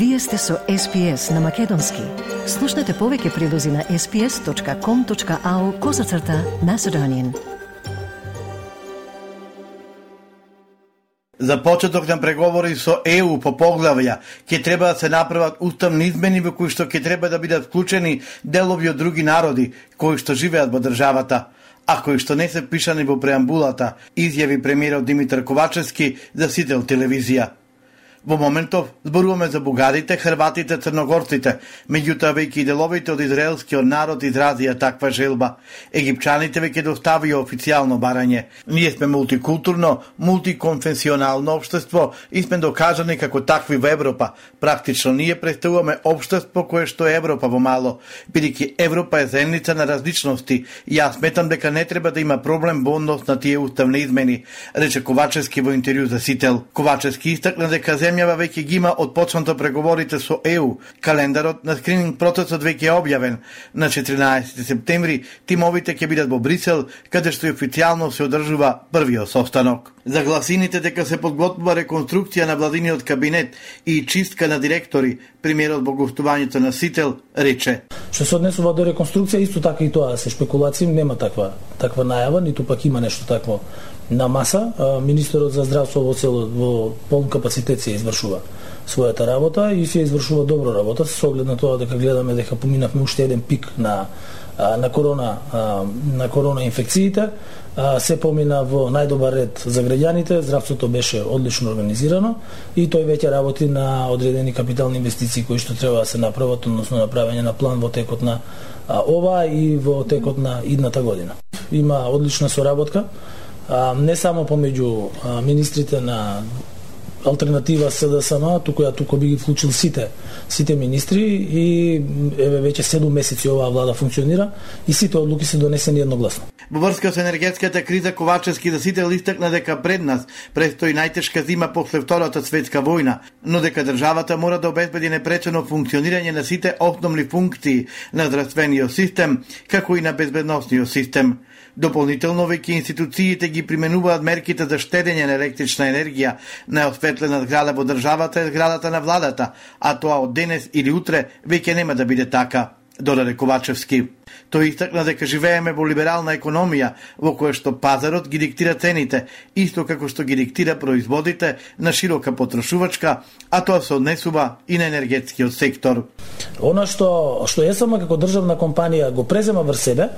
Вие сте со SPS на Македонски. Слушнете повеќе прилози на sps.com.au козацрта на Седонин. За почеток на преговори со ЕУ по поглавја ќе треба да се направат уставни измени во кои што ќе треба да бидат вклучени делови од други народи кои што живеат во државата а кои што не се пишани во преамбулата, изјави премиерот Димитар Ковачевски за Сител телевизија. Во моментов зборуваме за бугарите, хрватите, црногорците, меѓутоа веќе и деловите од израелскиот народ изразија таква желба. Египчаните веќе доставија официјално барање. Ние сме мултикултурно, мултиконфесионално општество и сме докажани како такви во Европа. Практично ние представуваме општество кое што е Европа во мало, бидејќи Европа е земница на различности и јас сметам дека не треба да има проблем во однос на тие уставни измени, рече Ковачевски во интервју за Сител. Ковачевски истакна дека земјава веќе ги има од почнато преговорите со ЕУ. Календарот на скрининг процесот веќе е објавен. На 14 септември тимовите ќе бидат во Брисел, каде што и официјално се одржува првиот состанок. За гласините дека се подготвува реконструкција на владиниот кабинет и чистка на директори, премиерот во гостувањето на Сител рече. Што се однесува до реконструкција, исто така и тоа се спекулации нема таква таква најава, ниту пак има нешто такво на маса. Министерот за здравство во цело во полн капацитет се извршува својата работа и се извршува добро работа со оглед на тоа дека гледаме дека поминавме уште еден пик на на корона на корона инфекциите се помина во најдобар ред за граѓаните, здравството беше одлично организирано и тој веќе работи на одредени капитални инвестиции кои што треба да се направат, односно направење на план во текот на ова и во текот на идната година. Има одлична соработка не само помеѓу министрите на алтернатива СДСМ, туку ја туку би ги вклучил сите сите министри и еве веќе 7 месеци оваа влада функционира и сите одлуки се донесени едногласно. Во врска со енергетската криза Ковачевски за сите истакна дека пред нас престои најтешка зима после Втората светска војна, но дека државата мора да обезбеди непречено функционирање на сите основни функции на здравствениот систем, како и на безбедносниот систем. Дополнително веќе институциите ги применуваат мерките за штедење на електрична енергија на осветлена зграда во државата и зградата на владата, а тоа од денес или утре веќе нема да биде така, додаде Ковачевски. Тој истакна дека живееме во либерална економија во која што пазарот ги диктира цените, исто како што ги диктира производите на широка потрошувачка, а тоа се однесува и на енергетскиот сектор. Она што што ЕСМ како државна компанија го презема врз себе,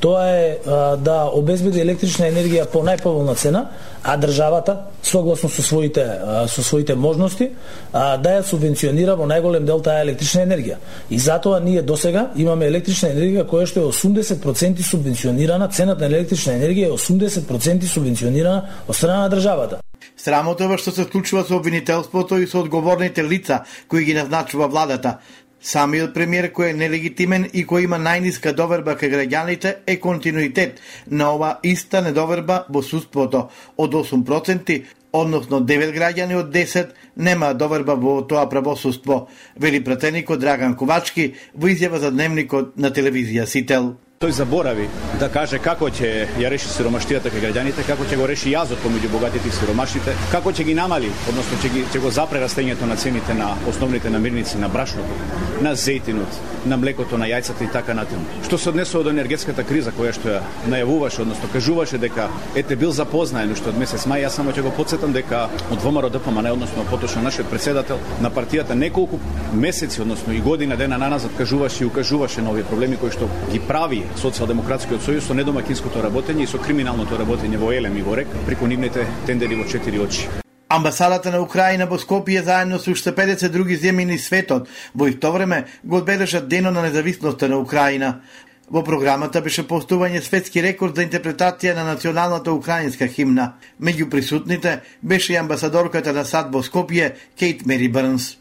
тоа е а, да обезбеди електрична енергија по најповолна цена, а државата согласно со своите а, со своите можности а, да ја субвенционира во најголем дел таа електрична енергија. И затоа ние досега имаме електрична енергија која што е 80% субвенционирана, цената на електрична енергија е 80% субвенционирана од страна на државата. Срамота е што се случува со обвинителството и со одговорните лица кои ги назначува владата. Самиот премиер кој е нелегитимен и кој има најниска доверба кај граѓаните е континуитет на ова иста недоверба во судството од 8%, односно 9 граѓани од 10 нема доверба во тоа правосудство, вели пратеникот Драган Ковачки во изјава за дневникот на телевизија Сител. Тој заборави да каже како ќе ја реши сиромаштијата кај граѓаните, како ќе го реши јазот помеѓу богатите и сиромашните, како ќе ги намали, односно ќе ги ќе го запре растењето на цените на основните намирници на брашното, на зејтинот, на млекото, на јајцата и така натаму. Што се однесува до енергетската криза која што ја најавуваше, односно кажуваше дека ете бил запознаен уште од месец мај, јас само ќе го подсетам дека од ВМРО ДПМН, односно поточно нашиот председател на партијата неколку месеци, односно и година дена наназад кажуваше и укажуваше на овие проблеми кои што ги прави Социјалдемократскиот сојуз со недомакинското работење и со криминалното работење во Елем и во РЕК преку нивните тендери во четири очи. Амбасадата на Украина во Скопје заедно со уште 50 други земји низ светот во исто време го одбележа денот на независноста на Украина. Во програмата беше постување светски рекорд за интерпретација на националната украинска химна. Меѓу присутните беше и амбасадорката на САД во Скопје Кейт Мери Брнс.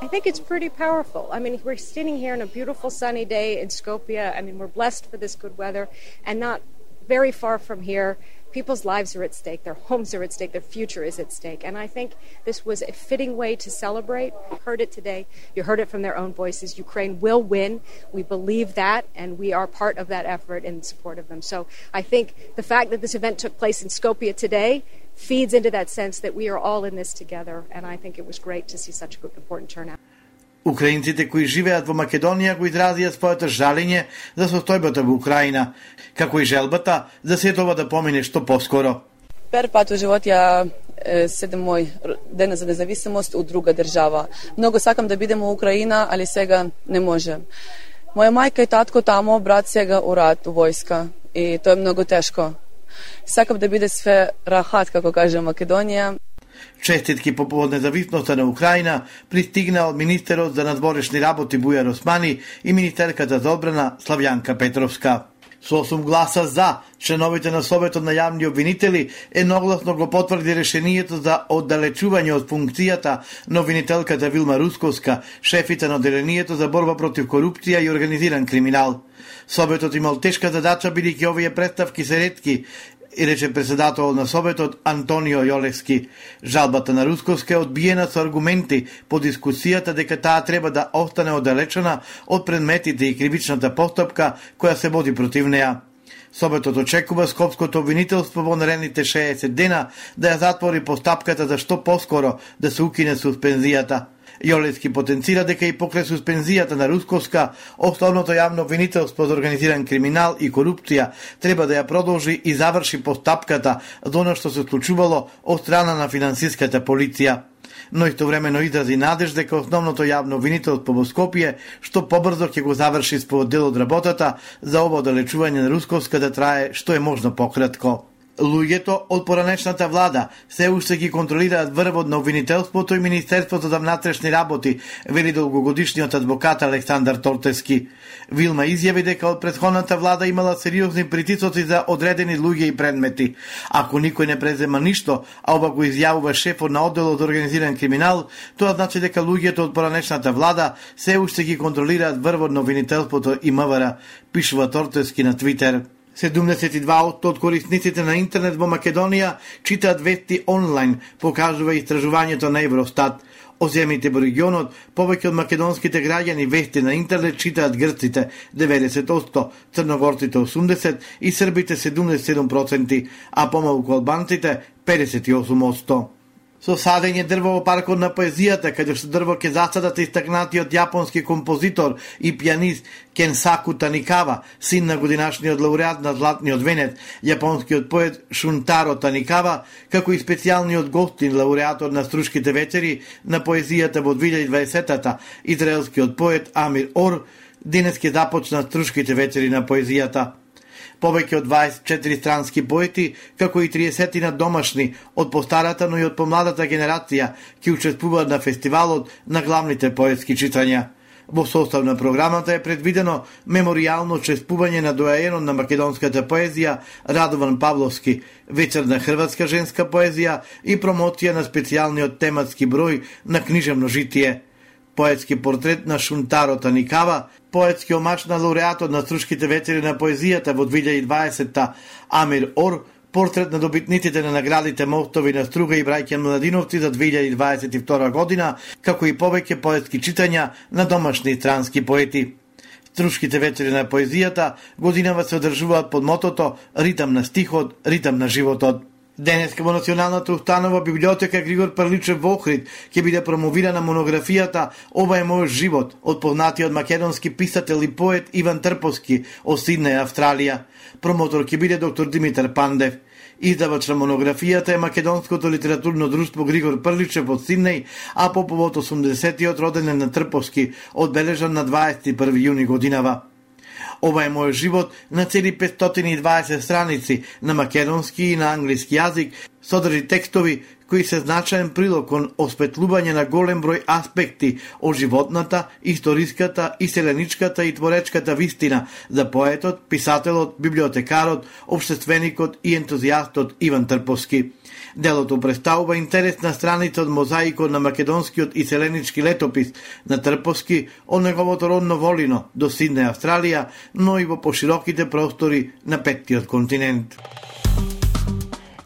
I think it's pretty powerful. I mean, we're sitting here on a beautiful sunny day in Skopje. I mean, we're blessed for this good weather, and not very far from here, people's lives are at stake, their homes are at stake, their future is at stake. And I think this was a fitting way to celebrate. You heard it today. You heard it from their own voices. Ukraine will win. We believe that, and we are part of that effort in support of them. So I think the fact that this event took place in Skopje today feeds into that sense that we are all in this together, and I think it was great to see such an important turnout. Украинците кои живеат во Македонија го изразија своето жалење за состојбата во Украина, како и желбата за сето ова да помине што поскоро. Пер пат во живот ја седем мој ден за независимост у друга држава. Многу сакам да бидем во Украина, али сега не можем. Моја мајка и татко тамо, брат сега у рад, у војска. И тоа е многу тешко. Сакам да биде све рахат, како каже Македонија. Честитки по повод независноста на Украина пристигнал министерот за надворешни работи Бујар Османи и министерката за одбрана Славјанка Петровска. Со 8 гласа за, членовите на Советот на јавни обвинители едногласно го потврди решението за оддалечување од функцијата на обвинителката Вилма Русковска, шефите на одделението за борба против корупција и организиран криминал. Советот имал тешка задача бидејќи овие представки се ретки и рече председател на Советот Антонио Јолевски. Жалбата на Русковска е одбиена со аргументи по дискусијата дека таа треба да остане оддалечена од предметите и кривичната постапка која се води против неа. Советот очекува Скопското обвинителство во наредните 60 дена да ја затвори постапката за што поскоро да се укине суспензијата. Јолевски потенцира дека и покрај суспензијата на Русковска, основното јавно обвинителство за организиран криминал и корупција треба да ја продолжи и заврши постапката до оно што се случувало од страна на финансиската полиција но истовремено изрази надеж дека основното јавно обвинителство во Скопје што побрзо ќе го заврши според дел од работата за ово одалечување на Русковска да трае што е можно пократко. Луѓето од поранешната влада се уште ги контролираат врвот на обвинителството и Министерството за внатрешни работи, вели долгогодишниот адвокат Александар Тортески. Вилма изјави дека од претходната влада имала сериозни притисоци за одредени луѓе и предмети. Ако никој не презема ништо, а ова го изјавува шефот на одделот за организиран криминал, тоа значи дека луѓето од поранешната влада се уште ги контролираат врвот на обвинителството и МВР, пишува Тортески на Твитер. 72% од корисниците на интернет во Македонија читаат вести онлайн, покажува истражувањето на Евростат. О земите во регионот, повеќе од македонските граѓани вести на интернет читаат грците 90%, црногорците 80% и србите 77%, а помалку албанците 58% со садење дрво во паркот на поезијата, каде што дрво ќе засадат истакнатиот јапонски композитор и пианист Кенсаку Таникава, син на годинашниот лауреат на Златниот венец јапонскиот поет Шунтаро Таникава, како и специјалниот гостин лауреатор на Струшките вечери на поезијата во 2020-та, израелскиот поет Амир Ор, денес ќе започнат Струшките вечери на поезијата повеќе од 24 странски поети, како и 30 на домашни од постарата, но и од помладата генерација, ќе учествуваат на фестивалот на главните поетски читања. Во состав на програмата е предвидено меморијално чествување на доаенот на македонската поезија Радован Павловски, вечер на хрватска женска поезија и промоција на специјалниот тематски број на книжевно житие – поетски портрет на Шунтаро Таникава, поетски омаш на лауреатот на Струшките вечери на поезијата во 2020-та Амир Ор, портрет на добитниците на наградите Мохтови на Струга и Брајќа Младиновци за 2022 година, како и повеќе поетски читања на домашни и странски поети. Струшките вечери на поезијата годинава се одржуваат под мотото Ритам на стихот, ритам на животот. Денеска во Националната установа библиотека Григор Парличев во Охрид ќе биде промовирана монографијата Ова е мојот живот од познатиот македонски писател и поет Иван Трповски од Сиднеј, Австралија. Промотор ќе биде доктор Димитар Пандев. Издавач на монографијата е Македонското литературно друштво Григор Прличев од Сиднеј, а по повод 80-тиот роден на Трповски, одбележан на 21 јуни годинава. Ова е мојот живот на цели 520 страници на македонски и на англиски јазик, содржи текстови кои се значаен прилог кон осветлување на голем број аспекти од животната, историската, иселеничката и творечката вистина за поетот, писателот, библиотекарот, обштественикот и ентузијастот Иван Трповски. Делото представува интересна страница од мозаикот на македонскиот и селенички летопис на Трповски од неговото родно Волино до Сидне, Австралија, но и во пошироките простори на петтиот континент.